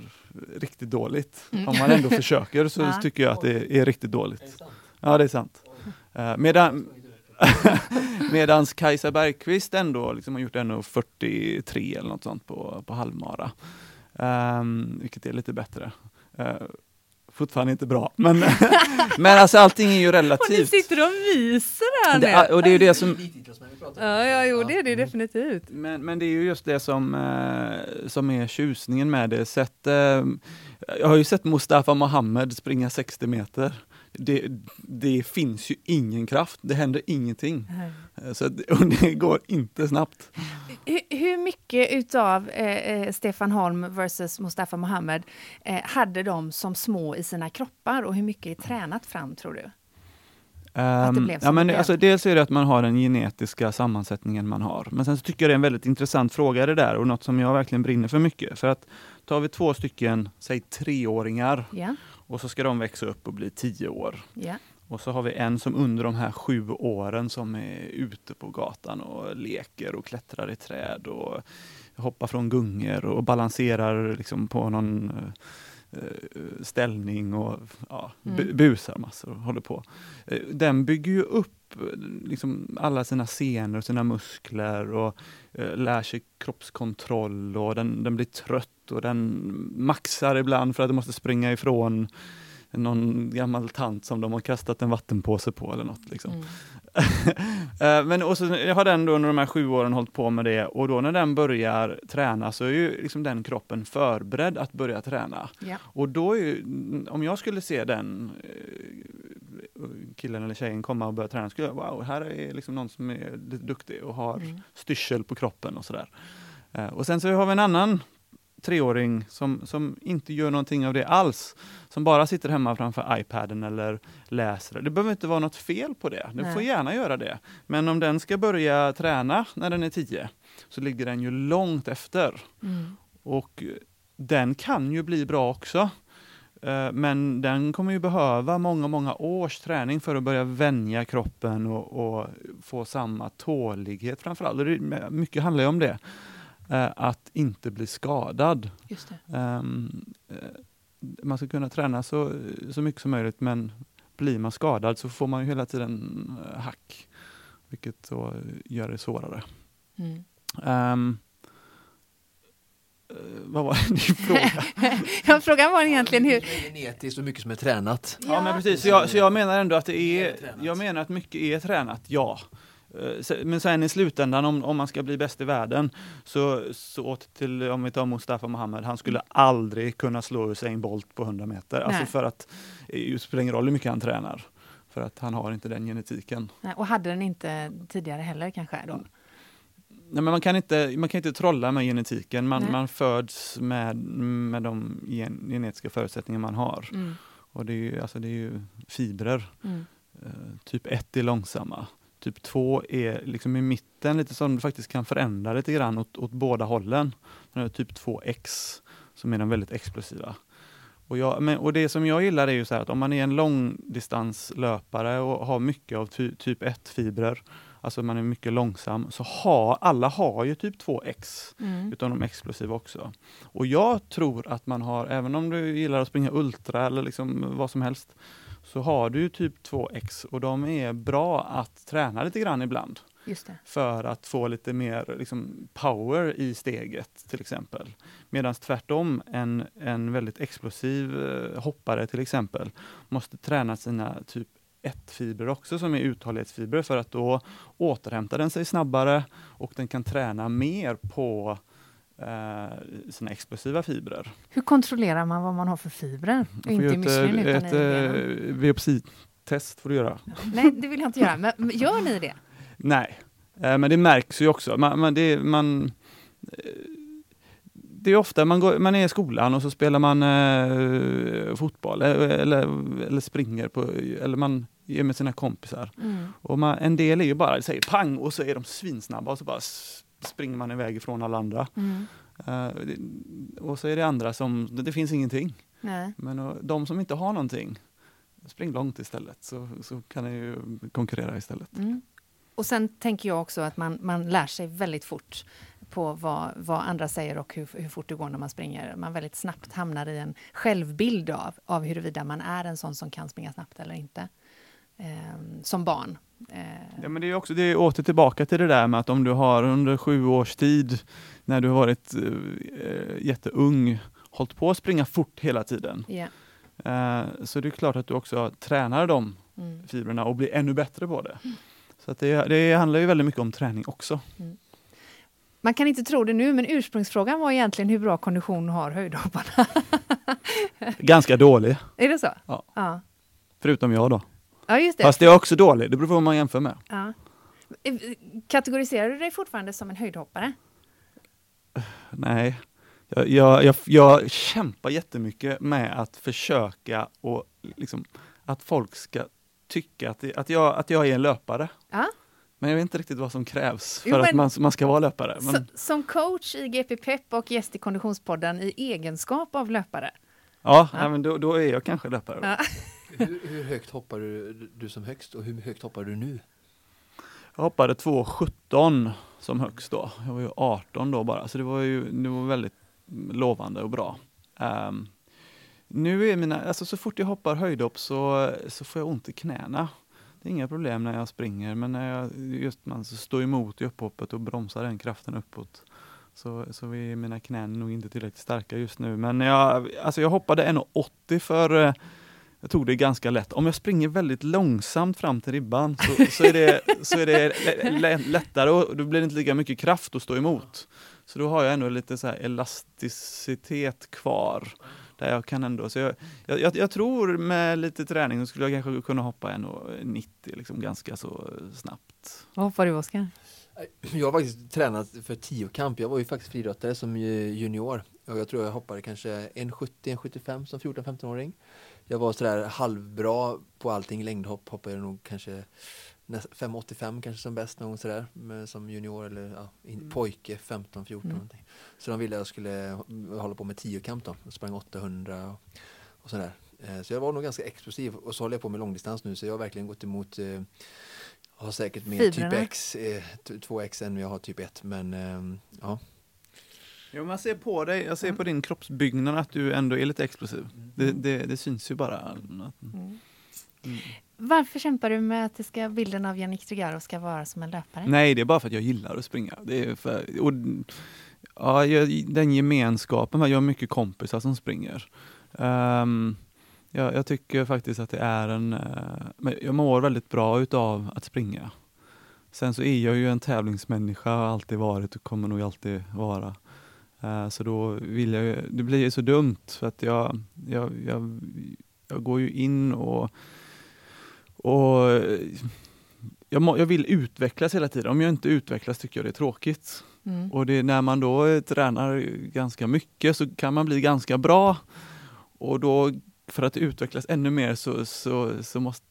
riktigt dåligt. Mm. Om man ändå <laughs> försöker så ja. tycker jag att det är riktigt dåligt. Det är ja, det är sant. Uh, medan <laughs> Medans Kajsa Bergqvist ändå liksom har gjort 1.43 eller något sånt på, på halvmara. Um, vilket är lite bättre. Uh, fortfarande inte bra. Men, <laughs> men alltså allting är ju relativt. Och du sitter och myser här nu. och det är ju det som... Ja, ja, jo, det är det definitivt. Men, men det är ju just det som, eh, som är tjusningen med det. Sett, eh, jag har ju sett Mustafa Mohammed springa 60 meter det, det finns ju ingen kraft, det händer ingenting. Mm. Så, <laughs> och det går inte snabbt. Hur, hur mycket utav eh, eh, Stefan Holm versus Mustafa Mohamed eh, hade de som små i sina kroppar och hur mycket är tränat fram tror du? Um, ja, men alltså, dels är det att man har den genetiska sammansättningen man har. Men sen så tycker jag det är en väldigt intressant fråga det där och något som jag verkligen brinner för mycket. För att tar vi två stycken, säg treåringar, yeah. Och så ska de växa upp och bli tio år. Yeah. Och så har vi en som under de här sju åren som är ute på gatan och leker och klättrar i träd och hoppar från gungor och balanserar liksom på någon uh, ställning och ja, mm. busar massor och håller på. Uh, den bygger ju upp liksom alla sina senor, sina muskler och uh, lär sig kroppskontroll och den, den blir trött och den maxar ibland för att den måste springa ifrån någon gammal tant som de har kastat en vattenpåse på eller något. Liksom. Mm. <laughs> Eh, Men och så, jag har den då under de här sju åren hållit på med det och då när den börjar träna så är ju liksom den kroppen förberedd att börja träna. Ja. Och då är ju, om jag skulle se den eh, killen eller tjejen komma och börja träna, skulle jag wow, här är liksom någon som är lite duktig och har Mm. styrsel på kroppen och sådär. Eh, Och sen så har vi en annan treåring som, som inte gör någonting av det alls. Som bara sitter hemma framför iPaden eller läser. Det behöver inte vara något fel på det. Den Nej. får gärna göra det. Men om den ska börja träna när den är tio så ligger den ju långt efter. Mm. Och den kan ju bli bra också. Eh, Men den kommer ju behöva många, många års träning för att börja vänja kroppen och, och få samma tålighet framförallt. Mycket handlar ju om det. Eh, Att inte bli skadad. Just det. Ehm, eh, Man ska kunna träna så, så mycket som möjligt men blir man skadad så får man ju hela tiden eh, hack. Vilket då gör det svårare. Mm. Eh, vad var <laughs> din fråga? <laughs> Ja, frågan var egentligen hur... Genetiskt och mycket som är tränat. Ja, men precis. Så jag, så jag menar ändå att det är, jag menar att mycket är tränat, ja. Eh, Men sen i slutändan om, om man ska bli bäst i världen så, så till, om vi tar Mustafa Mohamed, han skulle aldrig kunna slå Usain Bolt på 100 meter. Alltså Nej. för att det spelar ingen roll hur mycket han tränar. För att han har inte den genetiken. Nej, Och hade den inte tidigare heller kanske? Då. Nej, men man, kan inte, man kan inte trolla med genetiken, man, Nej. man föds med, med de gen, genetiska förutsättningar man har. Mm. Och det är ju, alltså det är ju fibrer. Mm. Eh, typ 1 är långsamma. Typ 2 är liksom i mitten, lite som du faktiskt kan förändra lite grann åt, åt båda hållen. Du typ 2X som är de väldigt explosiva. Och, jag, men, och det som jag gillar är ju så att om man är en långdistanslöpare och har mycket av ty, typ 1-fibrer, alltså man är mycket långsam, så har alla har ju typ 2X Mm. utan de explosiva också. Och jag tror att man har, även om du gillar att springa ultra eller liksom vad som helst, så har du ju typ 2X och de är bra att träna lite grann ibland för att få lite mer liksom, power i steget till exempel. Medan tvärtom en, en väldigt explosiv eh, hoppare till exempel måste träna sina typ 1-fibrer också som är uthållighetsfibrer för att då återhämtar den sig snabbare och den kan träna mer på sina explosiva fibrer. Hur kontrollerar man vad man har för fibrer? Får Inte i göra müslin ett, utan ett, i eh, biopsitest får du göra. Nej, det vill jag inte göra. Men gör ni det? <laughs> Nej, eh, men det märks ju också. Man, man, det, man, eh, det är ofta man, går, man är i skolan och så spelar man eh, fotboll eh, eller, eller springer på, eller man är med sina kompisar. Mm. Och man, en del är ju bara, säger pang och så är de svinsnabba och så bara springer man iväg ifrån alla andra. Mm. Eh, det- och så är det andra som, det, det finns ingenting. Nej. Men eh, de som inte har någonting, spring långt istället så, så kan ni ju konkurrera istället. Mm. Och sen tänker jag också att man, man lär sig väldigt fort på vad, vad andra säger och hur, hur fort det går när man springer. Man väldigt snabbt hamnar i en självbild av, av huruvida man är en sån som kan springa snabbt eller inte. Ehm, som barn. Eh, Ja, men det är också det är åter tillbaka till det där med att om du har under sju års tid när du har varit eh, jätteung hållit på att springa fort hela tiden. ja. Eh, så det är klart att du också tränar de Mm. fibrerna och blir ännu bättre på det. Så att det, det handlar ju väldigt mycket om träning också. Man kan inte tro det nu, men ursprungsfrågan var egentligen hur bra kondition har höjdhopparna? <laughs> Ganska dålig, är det så? Ja. Ja, förutom jag då. Ja just det. Fast det är också dålig, det beror på vad man jämför med. Ja. Kategoriserar du dig fortfarande som en höjdhoppare? Nej, jag, jag, jag, jag kämpar jättemycket med att försöka och liksom, att folk ska tycka att, att, jag, att jag är en löpare. Ja. Men jag vet inte riktigt vad som krävs för Jo, att man, man ska vara löpare. Men, som coach i GP Pep och gäst i Konditionspodden i egenskap av löpare? ja, Ja. Men då, då är jag kanske löpare. Ja. Hur, hur högt hoppar du, du som högst och hur högt hoppar du nu? Jag hoppade 2,17 som högst då. Jag var ju 18 då bara, så det var ju det var väldigt lovande och bra. Um, nu är mina, alltså så fort jag hoppar höjdhopp så, så får jag ont i knäna. Det är inga problem när jag springer, men när jag just man står emot i upphoppet och bromsar den kraften uppåt så, så är mina knän nog inte tillräckligt starka just nu. Men jag, alltså jag hoppade 1,80 för, eh, jag tog det ganska lätt. Om jag springer väldigt långsamt fram till ribban så, så är det, så är det lättare och då blir det inte lika mycket kraft att stå emot. Så då har jag ändå lite så elasticitet kvar. Där jag kan ändå, så jag, jag, jag, tror med lite träning så skulle jag kanske kunna hoppa 1,90 liksom ganska så snabbt. Vad hoppar du Oskar? <clears throat> Jag har faktiskt tränat för tiokamp. Jag var ju faktiskt friidrottare som junior. Och jag tror jag hoppade kanske 1,70-1,75 som 14-15-åring. Jag var sådär halvbra på allting. Längdhopp hoppade jag nog kanske 5,85 kanske som bäst någon sådär som junior eller ja, mm. pojke 15-14 mm. Så de ville att jag skulle hålla på med tiokamp då. Jag sprang 800 och, och sådär. Eh, så jag var nog ganska explosiv och så håller jag på med långdistans nu så jag har verkligen gått emot eh, har säkert mer typ X, eh, 2X än jag har typ 1 men eh, ja. Jo, man ser på dig, jag ser mm. på din kroppsbyggnad att du ändå är lite explosiv. Mm. Det, det, det, syns ju bara. Mm. mm. Varför kämpar du med att det ska, bilden av Yannick Trigaro ska vara som en löpare? Nej, det är bara för att jag gillar att springa. Det är för, och, ja, jag, den gemenskapen, jag har mycket kompisar som springer. Um, jag, jag, tycker faktiskt att det är en... Uh, jag mår väldigt bra utav att springa. Sen så är jag ju en tävlingsmänniska, har alltid varit och kommer nog alltid vara. Uh, så då vill jag det blir så dumt för att jag, jag, jag, jag går ju in och och jag, må, jag, vill utvecklas hela tiden. Om jag inte utvecklas tycker jag det är tråkigt. Mm. Och det, när man då tränar ganska mycket så kan man bli ganska bra. Och då för att utvecklas ännu mer så, så, så måste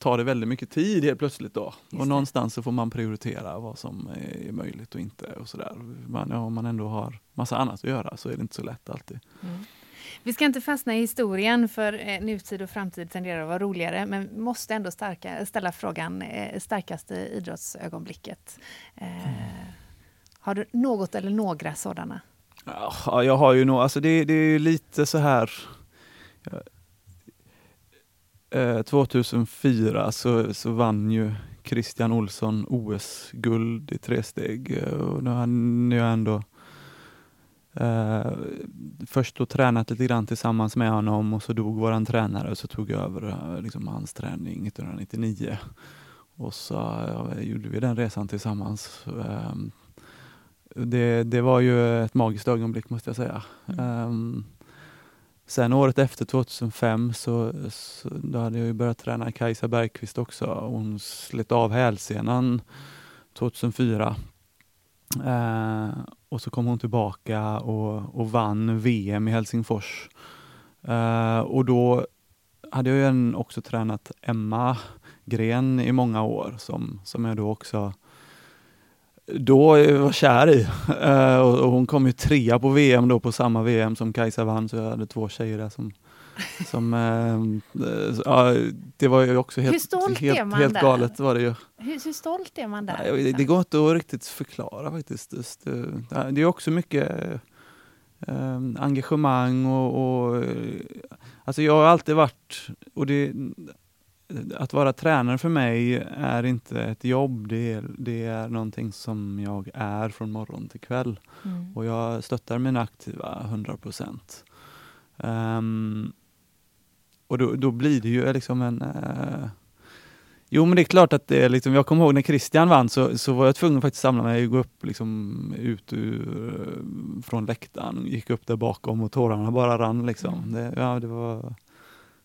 ta det väldigt mycket tid helt plötsligt då. och någonstans så får man prioritera vad som är möjligt och inte och sådär. Man, ja, om man ändå har massa annat att göra så är det inte så lätt alltid. Mm. Vi ska inte fastna i historien, för eh, nutid och framtid tenderar att vara roligare, men måste ändå starka, ställa frågan, eh, starkaste idrottsögonblicket. Eh, mm. Har du något eller några sådana? Ja, jag har ju nog, alltså det, det är lite så här. Eh, 2004 så, så vann ju Christian Olsson OS-guld i tresteg eh, och nu har jag ändå Uh, först då tränat lite grann tillsammans med honom och så dog våran tränare och så tog jag över uh, liksom hans träning 1999. Och så uh, gjorde vi den resan tillsammans. Um, det, det var ju ett magiskt ögonblick måste jag säga. Mm. Um, sen året efter, 2005, så, så då hade jag börjat träna Kajsa Bergqvist också. Hon slet av hälsenan 2004 Eh, och så kom hon tillbaka och, och vann VM i Helsingfors. Eh, och då hade jag ju också tränat Emma Gren i många år som, som jag då också då var kär i. <laughs> Uh, och, hon kom ju trea på VM då på samma VM som Kajsa vann, så jag hade två tjejer där som, som uh, uh, det var ju också helt, helt, helt galet var det ju. Hur, hur stolt är man där? Nej, det går inte att riktigt förklara faktiskt. Det är också mycket engagemang och, och alltså jag har alltid varit, och det att vara tränare för mig är inte ett jobb, det är, det är någonting som jag är från morgon till kväll. Mm. Och jag stöttar mina aktiva 100 procent. Um, och då, då, blir det ju liksom en... Uh, jo men det är klart att det är liksom, jag kommer ihåg när Christian vann så, så var jag tvungen att faktiskt samla mig och gå upp liksom ut ur, från läktaren, gick upp där bakom och tårarna bara rann liksom. Mm. Det, ja, det var,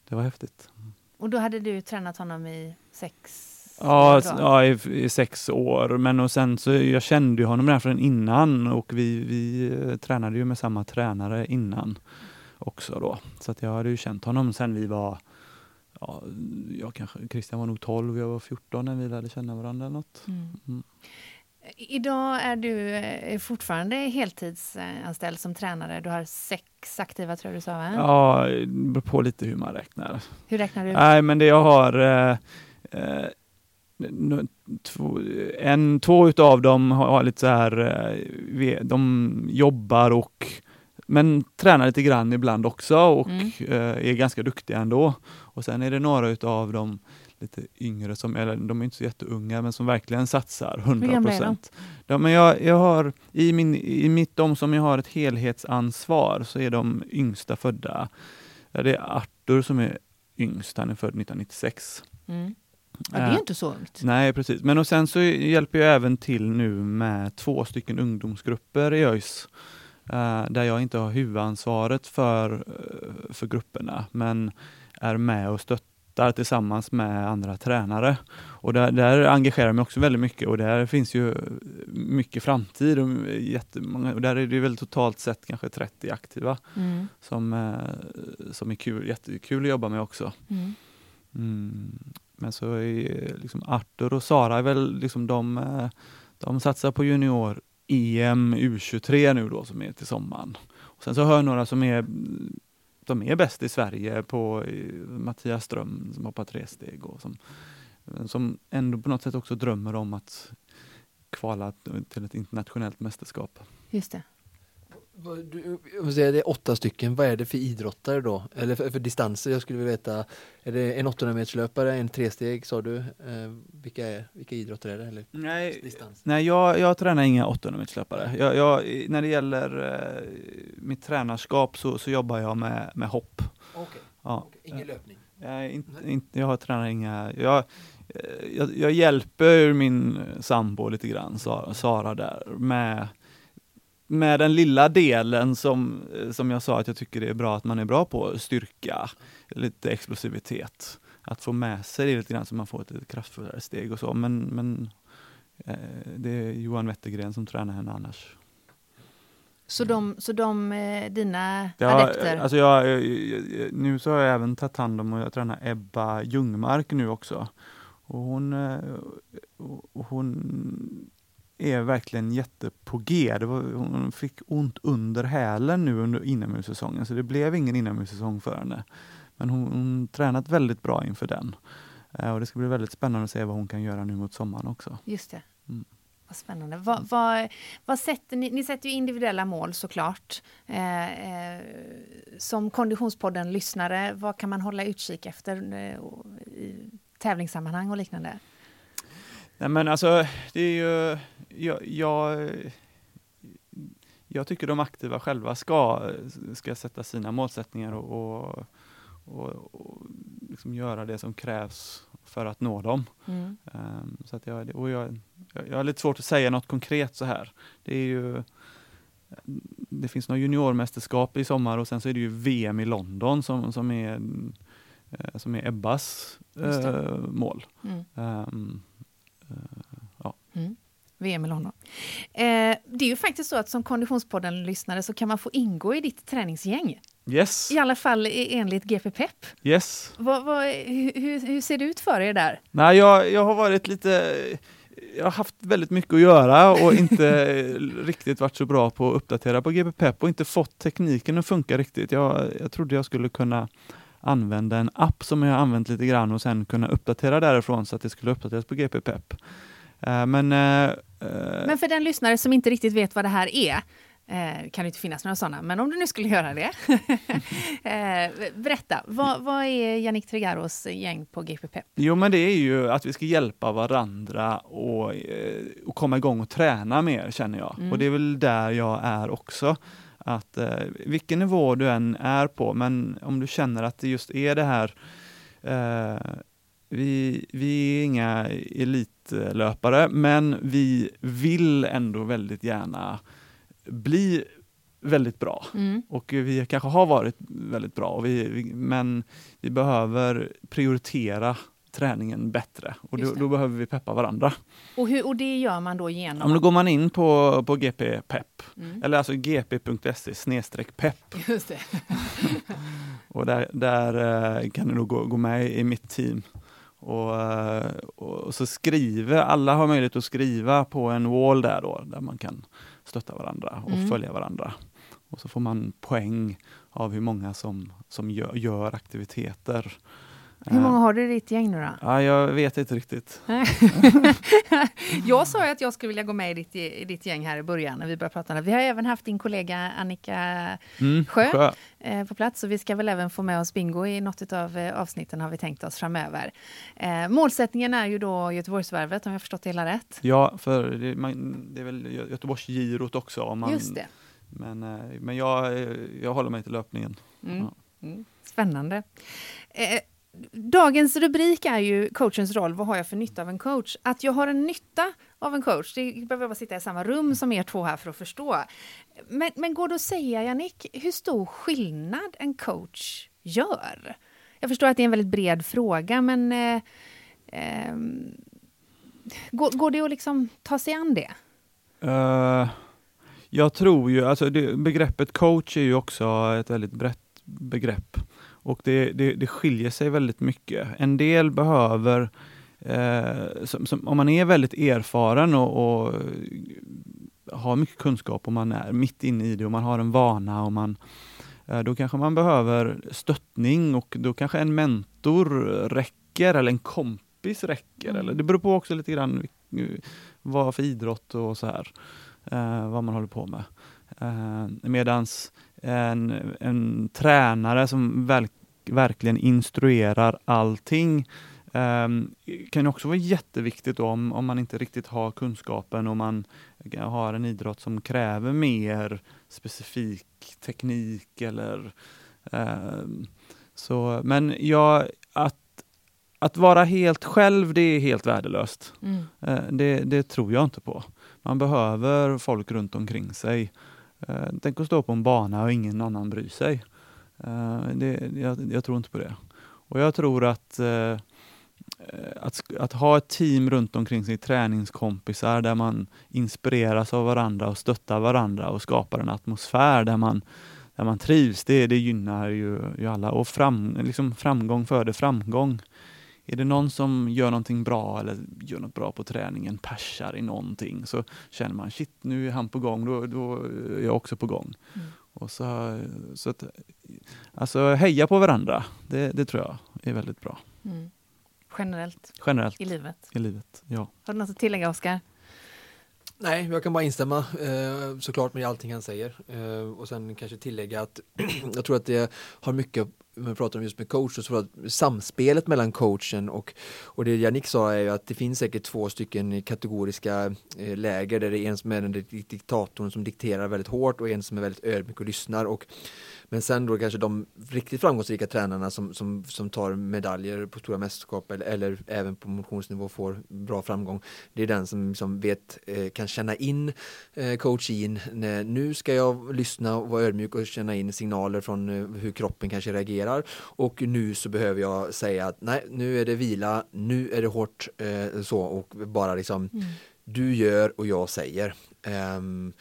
det var häftigt. Och då hade du tränat honom i sex Ja, ja i, i, sex år. Men och sen så jag kände ju honom redan från innan och vi, vi eh, tränade ju med samma tränare innan också då. Så att jag hade ju känt honom sen vi var Ja, jag kanske, Christian var nog 12, jag var 14 när vi lärde känna varandra. Något. Mm. Mm. Idag är du eh, fortfarande heltidsanställd som tränare. Du har sex aktiva, tror du sa? Va? Ja, det beror på lite hur man räknar. Hur räknar du? Nej, men det jag har eh, eh två, en, två utav dem har lite så här, eh, de jobbar och men tränar lite grann ibland också och mm. är ganska duktiga ändå. Och sen är det några utav dem lite yngre, som, eller de är inte så jätteunga, men som verkligen satsar 100 procent. Ja, jag, jag har, i, min, I mitt de som jag har ett helhetsansvar så är de yngsta födda, det är Artur som är yngst, han är född 1996. Mm. Ja, det är ju inte så ungt. Nej, precis. Men och sen så hjälper jag även till nu med två stycken ungdomsgrupper i ÖIS. Uh, där jag inte har huvudansvaret för, uh, för grupperna, men är med och stöttar tillsammans med andra tränare. Och där, där engagerar jag mig också väldigt mycket och där finns ju mycket framtid och jättemånga, och där är det väl totalt sett kanske 30 aktiva mm. som, uh, som är kul, jättekul att jobba med också. Mm. Mm. Men så är liksom Arthur och Sara är väl liksom de, eh, de satsar på junior EM U23 nu då som är till sommaren. Och sen så har jag några som är de är bäst i Sverige på eh, Mattias Ström som hoppar tre steg och som, som ändå på något sätt också drömmer om att kvala till ett internationellt mästerskap. Just det. Du, det är åtta stycken, vad är det för idrottare då? Eller för, för distanser? Jag skulle vilja veta, är det en 800 meterslöpare, en tresteg sa du? Eh, vilka, är, vilka idrotter är det? Eller nej, distans? nej jag, jag tränar inga 800 meterslöpare. Jag, jag, när det gäller eh, mitt tränarskap så, så jobbar jag med, med hopp. Okay. Ja. Okay. Ingen löpning? Jag, inte, inte, jag tränar inga, jag, jag, jag hjälper min sambo lite grann, Sara där, med med den lilla delen som, som jag sa att jag tycker det är bra att man är bra på, styrka, lite explosivitet. Att få med sig det lite grann så man får ett, kraftfullare steg och så. Men, men eh, det är Johan Wettergren som tränar henne annars. Så de, så de eh, dina ja, adepter? Alltså jag, nu så har jag även tagit hand om och jag tränar Ebba Ljungmark nu också. Och hon, eh, hon är verkligen jätte på G. Det var, hon fick ont under hälen nu under inomhussäsongen, så det blev ingen inomhussäsong för henne. Men hon, hon tränat väldigt bra inför den. Eh, och det ska bli väldigt spännande att se vad hon kan göra nu mot sommaren också. Just det. Mm. Vad spännande. Vad, vad, vad sätter ni, ni sätter ju individuella mål såklart. Eh, eh, som Konditionspodden-lyssnare, vad kan man hålla utkik efter eh, i tävlingssammanhang och liknande? Nej men alltså, det är ju, jag, jag, jag tycker de aktiva själva ska, ska sätta sina målsättningar och, och, och, och liksom göra det som krävs för att nå dem. Mm. Um, så att jag, och jag, jag har lite svårt att säga något konkret så här. Det är ju det finns några juniormästerskap i sommar och sen så är det ju VM i London som, som är eh, som är Ebbas äh, mål. Mm. Um. Mm. VM i London. Eh, det är ju faktiskt så att som Konditionspodden-lyssnare så kan man få ingå i ditt träningsgäng. Yes. I alla fall enligt GP Pep. Yes. Vad, vad, hur, hur, ser det ut för er där? Nej, jag, jag har varit lite jag har haft väldigt mycket att göra och inte <laughs> riktigt varit så bra på att uppdatera på GP Pep och inte fått tekniken att funka riktigt. Jag, jag trodde jag skulle kunna använda en app som jag använt lite grann och sen kunna uppdatera därifrån så att det skulle uppdateras på GP Pep. Uh, men, uh, men för den lyssnare som inte riktigt vet vad det här är, Eh, kan det inte finnas några sådana, men om du nu skulle göra det. <laughs> eh, berätta, vad, vad är Jannik Trigaros gäng på GPP? Jo, men det är ju att vi ska hjälpa varandra och, eh, och komma igång och träna mer, känner jag. Mm. Och det är väl där jag är också att eh, vilken nivå du än är på, men om du känner att det just är det här eh, vi, vi är inga elitlöpare, men vi vill ändå väldigt gärna bli väldigt bra. Mm. Och vi kanske har varit väldigt bra, vi, vi, men vi behöver prioritera träningen bättre och då, då, behöver vi peppa varandra. Och, hur, och det gör man då genom? Ja, då går man in på, på GP Pepp, mm. eller alltså gp.se snedstreck pepp. Just det. <laughs> och där, där eh, kan du då gå, gå med i mitt team. Och, eh, och, så skriver, alla har möjlighet att skriva på en wall där då, där man kan stötta varandra och mm. följa varandra. Och så får man poäng av hur många som, som gör, gör aktiviteter hur många har du i ditt gäng nu då? Ja, jag vet inte riktigt. <laughs> jag sa ju att jag skulle vilja gå med i ditt, i ditt gäng här i början när vi började prata. Vi har även haft din kollega Annika mm, Sjö, Sjö. Eh, på plats och vi ska väl även få med oss Bingo i något av eh, avsnitten har vi tänkt oss framöver. Eh, målsättningen är ju då Göteborgsvarvet om jag förstått det hela rätt. Ja, för det, man, det är väl Göteborgsgirot också. Om man, Just det. Men, men jag, jag håller mig till löpningen. Mm. Ja. Mm. Spännande. Dagens rubrik är ju coachens roll. Vad har jag för nytta av en coach? Att jag har en nytta av en coach, det behöver bara sitta i samma rum som er två här för att förstå. Men, men går det att säga, Jannik, hur stor skillnad en coach gör? Jag förstår att det är en väldigt bred fråga, men eh, eh, går, går, det att liksom ta sig an det? Uh, jag tror ju, alltså det, begreppet coach är ju också ett väldigt brett begrepp och det, det, det skiljer sig väldigt mycket. En del behöver, eh, som, som, om man är väldigt erfaren och, och, har mycket kunskap och man är mitt inne i det och man har en vana och man eh, då kanske man behöver stöttning och då kanske en mentor räcker eller en kompis räcker. Mm. Eller det beror på också lite grann vad för idrott och så här, eh, vad man håller på med. Eh, medans en, en tränare som verk, verkligen instruerar allting um, kan också vara jätteviktigt om, om man inte riktigt har kunskapen och man har en idrott som kräver mer specifik teknik eller um, så. Men ja, att, att vara helt själv, det är helt värdelöst. Mm. Uh, det, det tror jag inte på. Man behöver folk runt omkring sig. Eh, tänk att stå på en bana och ingen annan bryr sig. Eh, det, jag, jag, tror inte på det. Och jag tror att, eh, att, att, ha ett team runt omkring sig, träningskompisar där man inspireras av varandra och stöttar varandra och skapar en atmosfär där man, där man trivs, det, det gynnar ju, ju alla. Och fram, liksom framgång föder framgång. Är det någon som gör någonting bra eller gör något bra på träningen, persar i någonting, så känner man shit, nu är han på gång, då, då är jag också på gång. Mm. Och så, så att, alltså heja på varandra, det, det tror jag är väldigt bra. Mm. Generellt? Generellt. I livet? I livet, ja. Har du något att tillägga, Oskar? Nej, jag kan bara instämma eh, såklart med allting han säger. Eh, och sen kanske tillägga att <clears throat> jag tror att det har mycket om vi pratar om just med coach, så att samspelet mellan coachen och, och det Jannik sa är ju att det finns säkert två stycken kategoriska eh, läger där det är en som är den diktatorn som dikterar väldigt hårt och en som är väldigt ödmjuk och lyssnar. Och men sen då kanske de riktigt framgångsrika tränarna som, som, som tar medaljer på stora mästerskap eller, eller även på motionsnivå får bra framgång. Det är den som, som vet, eh, kan känna in eh, coachin. Nu ska jag lyssna och vara ödmjuk och känna in signaler från eh, hur kroppen kanske reagerar och nu så behöver jag säga att nej, nu är det vila, nu är det hårt så och bara liksom mm. du gör och jag säger. Um,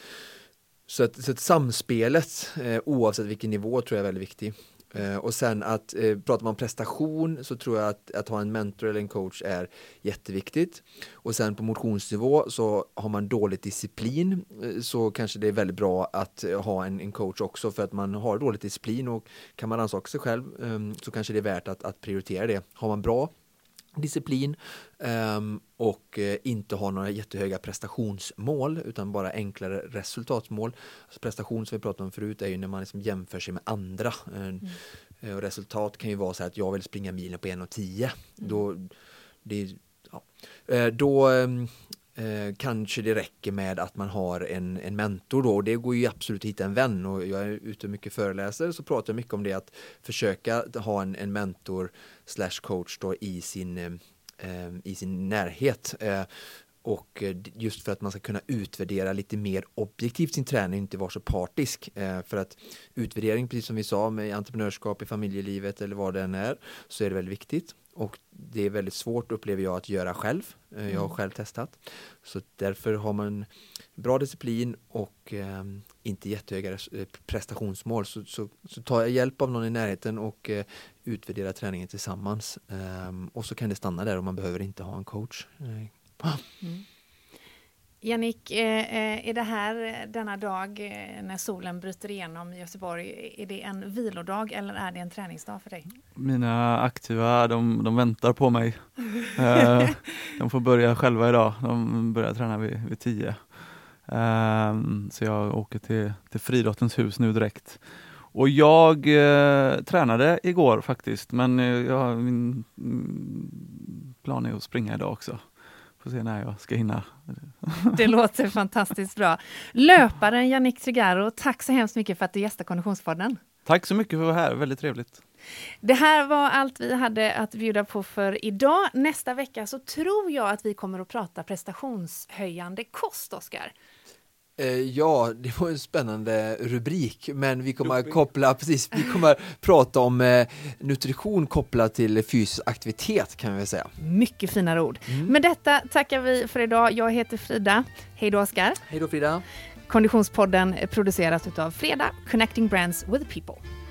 så att, så att samspelet, eh, oavsett vilken nivå, tror jag är väldigt viktigt. Eh, och sen att eh, pratar man prestation så tror jag att, att ha en mentor eller en coach är jätteviktigt. Och sen på motionsnivå så har man dålig disciplin eh, så kanske det är väldigt bra att eh, ha en, en, coach också för att man har dålig disciplin och kan man rannsaka sig själv eh, så kanske det är värt att, att prioritera det. Har man bra disciplin um, och uh, inte ha några jättehöga prestationsmål utan bara enklare resultatmål. Alltså prestation som vi pratade om förut är ju när man liksom jämför sig med andra. Mm. uh, och resultat kan ju vara så att jag vill springa milen på 1.10. Mm. Då, det, ja. då um, Eh, kanske det räcker med att man har en, en mentor då och det går ju absolut att hitta en vän och jag är ute mycket föreläser så pratar jag mycket om det att försöka ha en, en mentor slash coach då i sin, eh, eh i sin närhet. Eh, och eh, just för att man ska kunna utvärdera lite mer objektivt sin träning, inte vara så partisk. Eh, för att utvärdering, precis som vi sa med entreprenörskap i familjelivet eller vad det än är, så är det väldigt viktigt. Och det är väldigt svårt upplever jag att göra själv. Eh, jag har mm. själv testat. Så därför har man bra disciplin och eh, inte jättehöga eh, prestationsmål så, så, så tar jag hjälp av någon i närheten och eh, utvärderar träningen tillsammans. Eh, och så kan det stanna där och man behöver inte ha en coach. Mm. Jannik, eh, eh, är det här denna dag eh, när solen bryter igenom i Göteborg, är det en vilodag eller är det en träningsdag för dig? Mina aktiva, de, de väntar på mig. <laughs> de får börja själva idag, de börjar träna vid, vid tio. Så jag åker till, till Friidrottens hus nu direkt. Och jag eh, tränade igår faktiskt, men jag, min plan är att springa idag också får se när jag ska hinna. Det låter fantastiskt bra. Löparen Yannick Trigaro, tack så hemskt mycket för att du gästade Konditionspodden. Tack så mycket för att vara här, väldigt trevligt. Det här var allt vi hade att bjuda på för idag. Nästa vecka så tror jag att vi kommer att prata prestationshöjande kost, Oskar. Eh, ja, det var en spännande rubrik, men vi kommer att koppla, precis, vi kommer att <laughs> prata om eh, nutrition kopplat till fysisk aktivitet kan vi säga. Mycket finare ord. Mm. Med detta tackar vi för idag. Jag heter Frida. Hej då Oskar. Hej då Frida. Konditionspodden produceras av Freda, Connecting Brands with People.